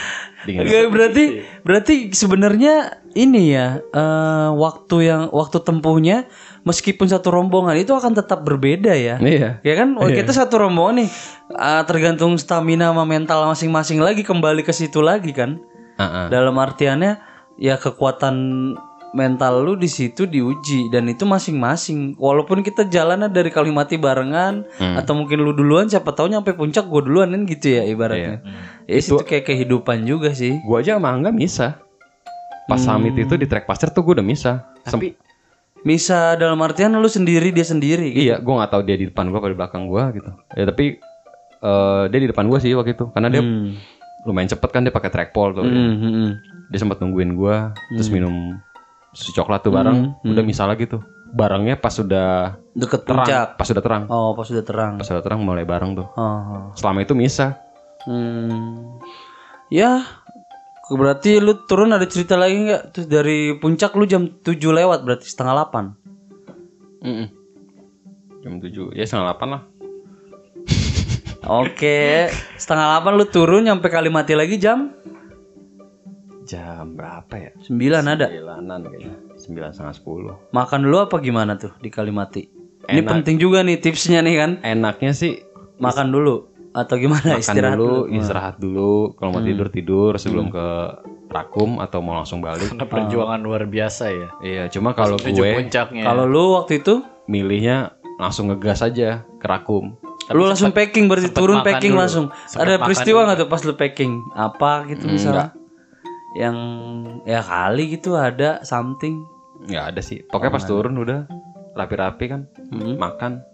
Dingin Oke, berarti berarti sebenarnya ini ya eh, waktu yang waktu tempuhnya meskipun satu rombongan itu akan tetap berbeda ya. iya. Ya kan, oh, kita satu rombongan nih ah, tergantung stamina sama mental masing-masing lagi kembali ke situ lagi kan. Heeh. Dalam artiannya ya kekuatan mental lu di situ diuji dan itu masing-masing. Walaupun kita jalannya dari Kalimati barengan atau mungkin lu duluan siapa tahu nyampe puncak gue duluan kan gitu ya ibaratnya. Ya itu kayak kehidupan juga sih. gua aja sama angga misa pas summit itu di trek pasir tuh gue udah misa Tapi Misa dalam artian lu sendiri dia sendiri gitu. iya gua nggak tahu dia di depan gua apa di belakang gua gitu ya tapi eh, dia di depan gua sih waktu itu karena dia Hmm. lumayan cepet kan dia pakai trackpole tuh Hmm, hmm, hmm. dia sempat nungguin gua terus minum susu coklat tuh bareng udah misal lagi tuh barengnya pas sudah Deket terang puncak. pas sudah terang Oh, pas sudah terang. pas sudah terang mulai bareng tuh Oh, oh. selama itu misa Hmm. Ya, berarti lu turun ada cerita lagi nggak? Terus dari puncak lu jam 7 lewat berarti setengah 8. Mm-mm. jam 7 ya setengah 8 lah Oke, setengah 8 lu turun nyampe Kalimati lagi jam jam berapa ya 9 ada. sembilanan kayaknya sembilan setengah sepuluh Makan dulu apa gimana tuh di Kalimati? Ini penting juga nih tipsnya nih kan. enaknya sih Makan dulu atau gimana makan istirahat dulu, dulu. Hmm. istirahat dulu kalau mau tidur tidur sebelum ke Rakum atau mau langsung balik karena perjuangan luar biasa ya. iya cuma kalau gue. Kalau lu waktu itu milihnya langsung ngegas aja ke Rakum lu langsung packing berarti turun packing dulu. langsung. Sempet Ada peristiwa nggak tuh pas lu packing? Apa gitu misalnya? enggak. Yang ya kali gitu ada something. nggak ada sih pokoknya pas turun udah rapi-rapi kan Hmm. makan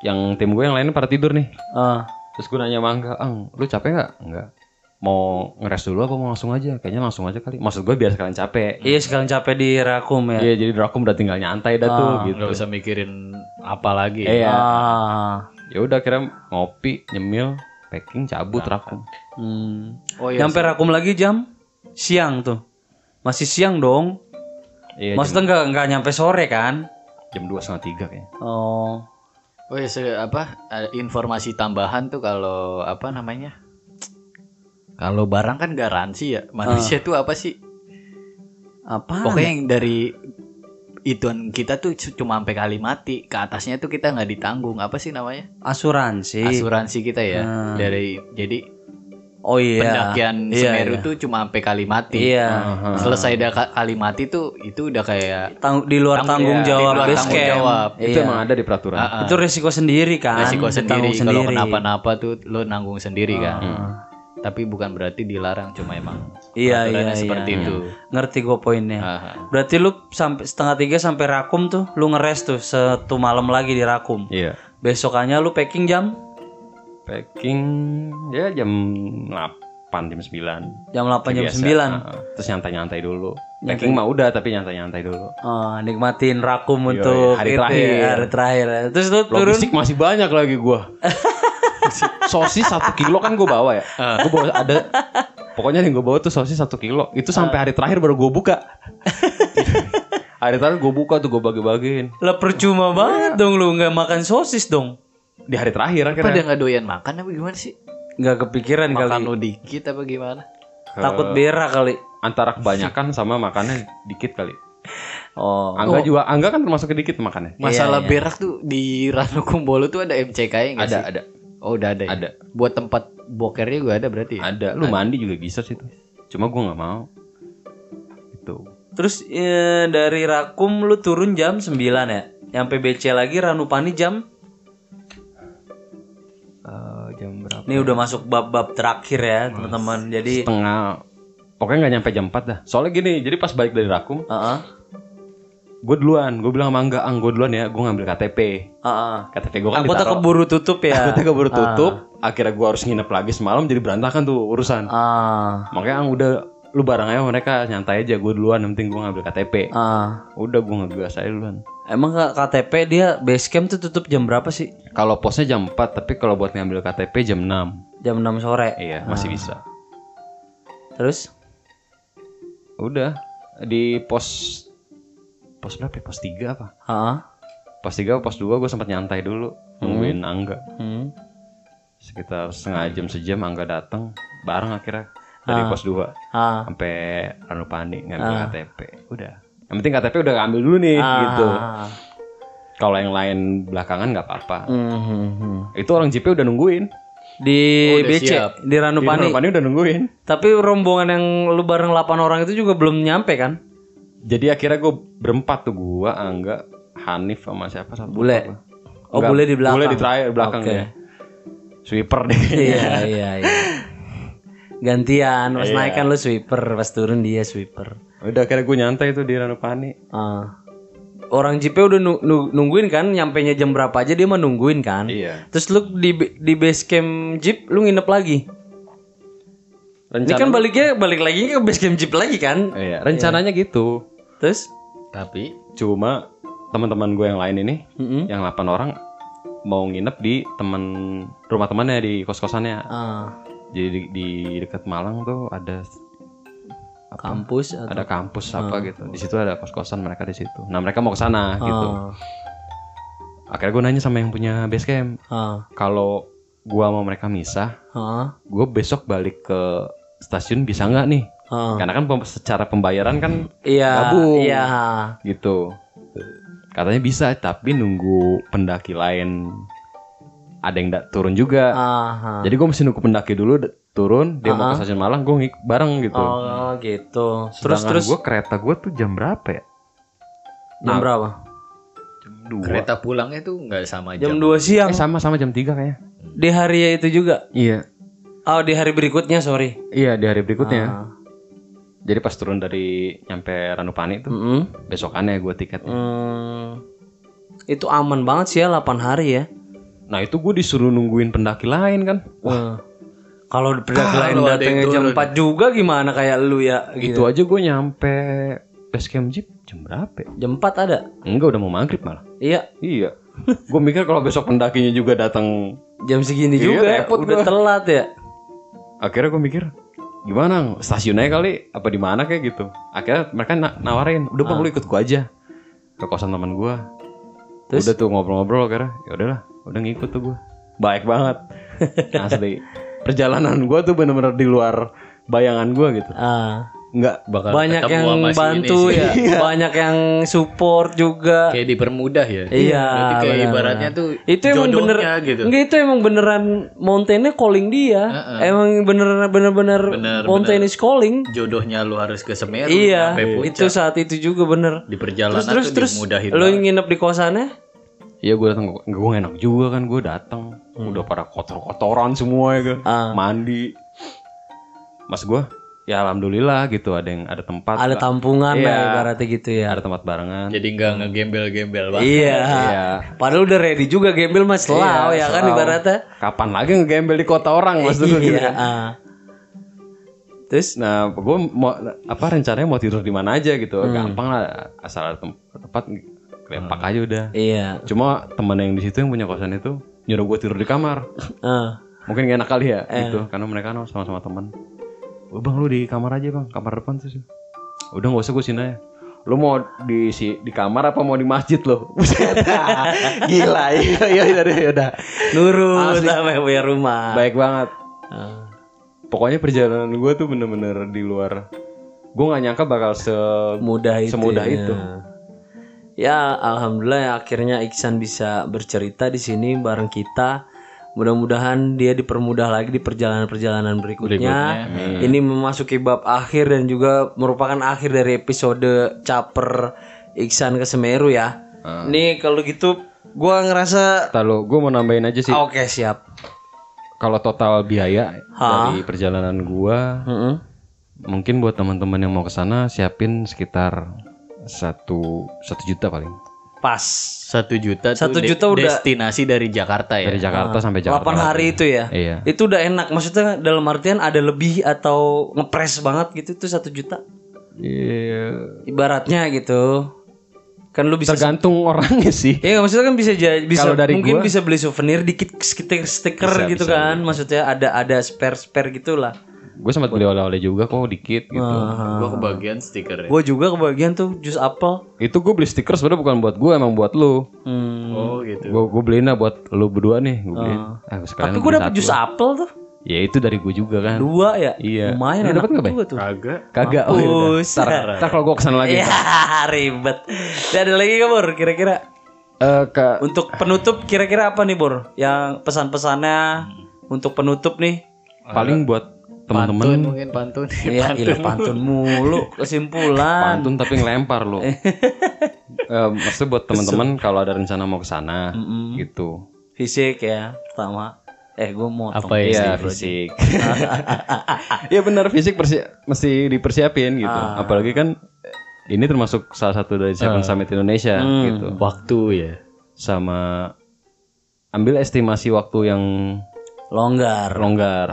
yang tim gue yang lainnya pada tidur nih Ah, terus gue nanya sama Angga Ang lu capek nggak nggak mau ngeres dulu apa mau langsung aja kayaknya langsung aja kali maksud gue biar sekalian capek iya sekalian capek di rakum ya. Iya jadi Rakum udah tinggal nyantai dah tuh gitu. nggak usah mikirin apa lagi. Iya. Ah. Ya udah kira ngopi, nyemil, packing, cabut Rakum. Hmm. Oh iya. Nyampe rakum lagi jam siang tuh. Masih siang dong. Iya. Maksudnya nggak nggak nyampe sore kan? jam dua setengah tiga kayaknya Oh. Oh ya, se- apa ada informasi tambahan tuh kalau apa namanya? Kalau barang kan garansi ya. Manusia tuh apa sih? Apa? Pokoknya yang dari ituan kita tuh cu- cuma sampai kali mati. Ke atasnya tuh kita nggak ditanggung. Apa sih namanya? asuransi. Asuransi kita ya. Hmm. Dari jadi oh iya. pendakian Iya, Semeru iya. tuh cuma sampai kali mati. Iya. Selesai dah ka- kali mati tuh itu udah kayak Tang- di luar tanggung Tanggung- jawab di luar tanggung camp. jawab. itu Iya. emang ada di peraturan ah. Itu resiko sendiri kan. resiko sendiri. Kalau kenapa-napa tuh lo nanggung sendiri kan. Ah. Tapi bukan berarti dilarang, cuma emang Iya, peraturannya iya, seperti iya. itu. Ngerti gue poinnya. Ah. Berarti lu sampai setengah tiga sampai rakum tuh, lu ngeres tuh satu malam lagi di rakum. iya Besokannya lu packing jam packing ya jam 8 jam 9 jam 8 jam Biasa. 9. Ah, ah. terus nyantai-nyantai dulu. Packing mah udah tapi nyantai-nyantai dulu. Oh, nikmatin rakum Yoi, untuk hari itu ya, terakhir. hari terakhir. Terus lu turun? logistik masih banyak lagi gua. Sosis satu kilo kan gue bawa ya? Gue bawa ada. Pokoknya yang gue bawa tuh sosis satu kilo. Itu sampai hari terakhir baru gue buka. Hari terakhir gue buka tuh gue bagi-bagiin. Lah percuma banget dong lu nggak makan sosis dong. Di hari terakhir Apa dia akhirnya nggak doyan makan apa gimana sih? Nggak kepikiran Makan kali. lo dikit apa gimana? Takut berak kali. antara kebanyakan sama makannya dikit kali Oh. Angga juga Angga kan termasuk dikit makannya Masalah berak tuh di Ranu Kumbolo tuh ada MCK nggak ada sih? ada Oh udah ada. ya? Ada. Buat tempat bokernya juga ada berarti. Ya? ada lu mandi juga bisa sih tuh cuma gue nggak mau itu Terus eh, dari Rakum lu turun jam 9 ya? Nyampe BC lagi Ranupani jam Ini udah masuk bab-bab terakhir ya, teman-teman. Jadi setengah pokoknya nggak nyampe jam 4 dah soalnya gini jadi pas balik dari Rakum Heeh. gue duluan gue bilang sama Angga ang gue duluan ya gue ngambil KTP Heeh. KTP gue kan Aku tak ditaruh keburu tutup ya. Aku keburu tutup akhirnya gue harus nginep lagi semalam jadi berantakan tuh urusan Ah. makanya ang udah lu bareng aja mereka nyantai aja gue duluan yang penting gue ngambil KTP Ah. udah gue ngegas aja duluan Emang KTP dia base camp tuh tutup jam berapa sih? kalau posnya jam 4 tapi kalau buat ngambil KTP jam 6 Jam 6 sore. iya masih bisa Terus? udah di pos pos berapa ya? pos 3 apa Heeh. pos 3 pos 2 gue sempat nyantai dulu nungguin Angga Hmm. sekitar setengah jam sejam Angga datang bareng akhirnya dari pos 2 Ah. sampai Ranupani ngambil KTP udah yang penting KTP udah ambil dulu nih gitu Ah. kalau yang lain belakangan nggak apa-apa Hmm, hmm, hmm. itu orang JP udah nungguin Di Oh, udah BC, siap. di Di Ranupani. Ranupani udah nungguin Tapi rombongan yang lu bareng 8 orang itu juga belum nyampe kan? jadi akhirnya gue berempat tuh gua Angga Hanif sama siapa satu Bule. apa. Oh, Enggak, bule di belakang. bule di terakhir belakang Oke. ya sweeper deh iya, iya, iya. Gantian, pas naik kan lu sweeper, pas turun dia sweeper. Udah akhirnya gue nyantai tuh di Ranupani Ah. Orang JP udah nu- nu- nungguin kan, nyampe nya jam berapa aja dia mah nungguin kan. iya Terus lu di di base camp Jeep lu nginep lagi. Ini rencana kan baliknya balik lagi ke base camp Jeep lagi kan. iya rencananya gitu Terus Tapi cuma teman-teman gue yang lain ini Mm-mm. yang 8 orang mau nginep di teman rumah temannya di kos-kosannya ah, jadi di, di dekat Malang tuh ada kampus atau ada kampus apa gitu. Di situ ada kos-kosan mereka di situ. Nah mereka mau ke sana gitu. Ah, akhirnya gue nanya sama yang punya base camp. Ah, kalau gua mau mereka misah ah, gue besok balik ke stasiun bisa nggak nih? Ah. karena kan pem- secara pembayaran kan Iya, Gabung. iya. gitu. Katanya bisa tapi nunggu pendaki lain ada yang nggak turun juga Ah, ah. jadi gue mesti nunggu pendaki dulu d- turun dia mau ke stasiun Malang gue ngik bareng gitu Oh, gitu. Terus terus gue kereta gue tuh jam berapa ya jam berapa? jam dua kereta pulangnya tuh nggak sama Jam jam. 2 siang. eh sama sama jam 3 kayaknya Di hari itu juga. iya Oh, di hari berikutnya, sorry. iya di hari berikutnya Ah. jadi pas turun dari nyampe Ranupani tuh Mm-mm. besokannya gue tiketnya Hmm. Itu aman banget sih ya 8 hari ya. Nah itu gue disuruh nungguin pendaki lain kan Wah. Kalau pendaki lain datangnya jam turun. 4 juga gimana kayak lu ya itu gitu. aja gue nyampe base camp jeep jam berapa ya? Jam 4 ada. enggak udah mau maghrib malah Iya, iya gue mikir kalau besok pendakinya juga datang jam segini Iya, juga repot udah gua. telat ya. akhirnya gue mikir gimana stasiun aja kali apa di mana kayak gitu akhirnya mereka na- nawarin udah bang lu ikut gue aja ke kosan teman gue Udah tuh ngobrol-ngobrol karena ya udahlah, udah ngikut tuh gue. Baik banget. Asli. Perjalanan gue tuh bener-bener di luar bayangan gue gitu. Ah. Enggak Bakal banyak yang bantu ya. Banyak yang support juga. Kayak dipermudah ya. Iya, Berarti kayak benar, ibaratnya tuh itu emang bener gitu. enggak itu emang beneran Mountainnya calling dia. Emang bener bener bener Bener, Mountain is calling. Jodohnya lu harus ke Semeru iya itu saat itu juga bener. Di perjalanan terus tuh terus dimudahin. lu banget. nginep di kosannya? Iya gue datang gue enak juga kan gue datang. Udah pada kotor-kotoran semua ya kan Ah. mandi. Mas gue ya alhamdulillah gitu ada yang ada tempat ada tampungan Iya. lah ibaratnya gitu ya ada tempat barengan Jadi nggak ngegembel-gembel banget. iya Iya. padahal udah ready juga gembel mas selau ya kan selalu. ibaratnya kapan lagi ngegembel di kota orang mas dulu gitu iya kan. ah. terus nah gue mau apa rencananya mau tidur di mana aja gitu Hmm. gampang lah asal ada tem- tempat kelempak aja udah iya cuma teman yang di situ yang punya kosan itu nyuruh gue tidur di kamar ah. mungkin gak enak kali ya Eh. gitu karena mereka kan sama-sama teman oh, bang lu di kamar aja bang. Kamar depan tuh udah nggak usah gue sini aja. Lu mau di si di kamar apa mau di masjid lo Buset. gila iya iya iya iya, udah nurut sama yang punya rumah. Baik banget. Ah. pokoknya perjalanan gue tuh bener-bener di luar. Gue nggak nyangka bakal se mudah itu Semudah ya. itu. ya alhamdulillah ya, akhirnya Iksan bisa bercerita di sini bareng kita mudah-mudahan dia dipermudah lagi di perjalanan-perjalanan berikutnya, ini memasuki bab akhir dan juga merupakan akhir dari episode caper Iksan ke Semeru ya ini kalau gitu gua ngerasa Lalu gue mau nambahin aja sih. Oke siap. Kalau total biaya dari perjalanan gue Mm-mm. mungkin buat teman-teman yang mau ke sana siapin sekitar satu satu juta paling pas Satu juta Satu tuh de- juta udah- destinasi dari Jakarta ya. dari Jakarta sampai Jakarta. 8 hari itu ya? Iya. Itu udah enak. Maksudnya dalam artian ada lebih atau ngepres banget gitu tuh satu juta? Iya, ibaratnya gitu. Kan lu bisa tergantung orangnya sih. Ya nggak, maksudnya kan bisa jadi bisa Kalau dari mungkin gua- bisa beli souvenir dikit stiker stiker Bisa, gitu bisa, kan. maksudnya ada ada spare spare gitulah gue sempat beli oleh-oleh juga kok dikit gitu Gua kebagian stiker ya. gue juga kebagian tuh jus apel itu gue beli stiker sebenarnya bukan buat gue emang buat lu hmm. Oh gitu. gue gue beliin lah buat lu berdua nih gue beliin ah, sekalian tapi gue dapet jus apel tuh ya itu dari gue juga kan dua ya Iya. lumayan Lu enak dapet nggak, Bay? juga tuh Kagak. kagak oh, yaudah. Mampus. ntar, ntar kalau gue ke sana lagi ya ribet Dan ada lagi Bor kira-kira Eh, ke Untuk penutup kira-kira apa nih Bor? Yang pesan-pesannya untuk penutup nih? paling buat Pantun teman-teman mungkin pantun. Iya, ilah pantun mulu kesimpulan. pantun tapi ngelempar lo Eh, maksudnya buat teman-teman kalau ada rencana mau ke sana gitu Fisik ya pertama. Eh, gue mau Apa ya? Iya fisik. Iya benar fisik persi mesti dipersiapin gitu. Apalagi kan ini termasuk salah satu dari Seven Summit Indonesia gitu. Waktu ya. Sama ambil estimasi waktu yang longgar. longgar.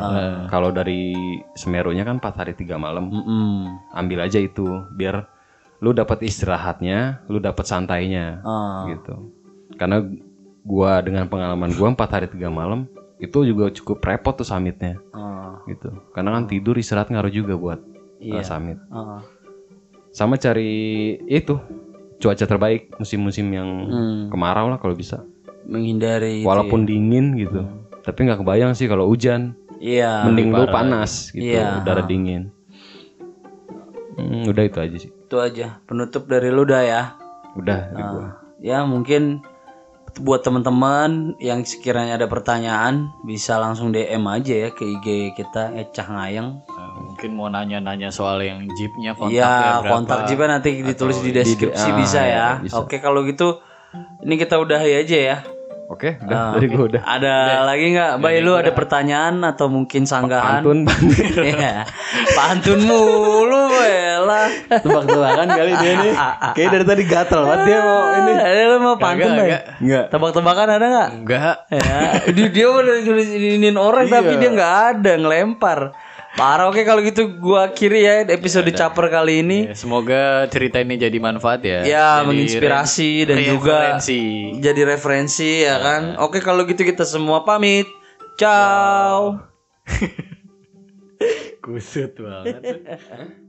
Kalau dari Semerunya kan 4 hari 3 malam. Mm-mm. Ambil aja itu biar lu dapat istirahatnya, lu dapat santainya Ah. gitu. Karena gua dengan pengalaman gua 4 hari 3 malam itu juga cukup repot tuh summitnya Ah. gitu karena kan tidur istirahat ngaruh juga buat Iya. uh, summit Ah. sama cari itu cuaca terbaik musim-musim yang Hmm. kemarau lah kalau bisa Menghindari itu walaupun dingin gitu tapi nggak kebayang sih kalau hujan ya. Iya. mending lu panas gitu Iya. udara dingin Hmm, udah itu aja sih Itu aja penutup dari lu dah ya. udah dari gua. Ya mungkin buat teman-teman yang sekiranya ada pertanyaan bisa langsung DM aja ya ke IG kita Ecah Ngayeng. Nah, mungkin mau nanya-nanya soal yang jeepnya kontaknya Iya, berapa. kontak juga nanti ditulis di deskripsi ah, bisa iya, ya. bisa. Oke, kalau gitu ini kita udahi aja ya. Oke udah Ah, dari gua udah Ada lagi nggak? Bay lu ada pertanyaan atau mungkin sanggahan? pantun Iya. Pantun mulu, Bella. tebak-tebakan kali dia nih kayak dari tadi gatel banget dia mau ini Ada lu mau pantun, Bay? enggak. enggak Tebak-tebakan ada nggak? Enggak. Ya, dia, dia udah nginin orang tapi dia nggak ada ngelempar. Parah oke kalau gitu gua akhiri ya episode caper kali ini. Ya, semoga cerita ini jadi manfaat ya. Ya, Jadi menginspirasi re- dan juga referensi. jadi referensi ya kan. Oke kalau gitu kita semua pamit. Ciao. Kusut banget.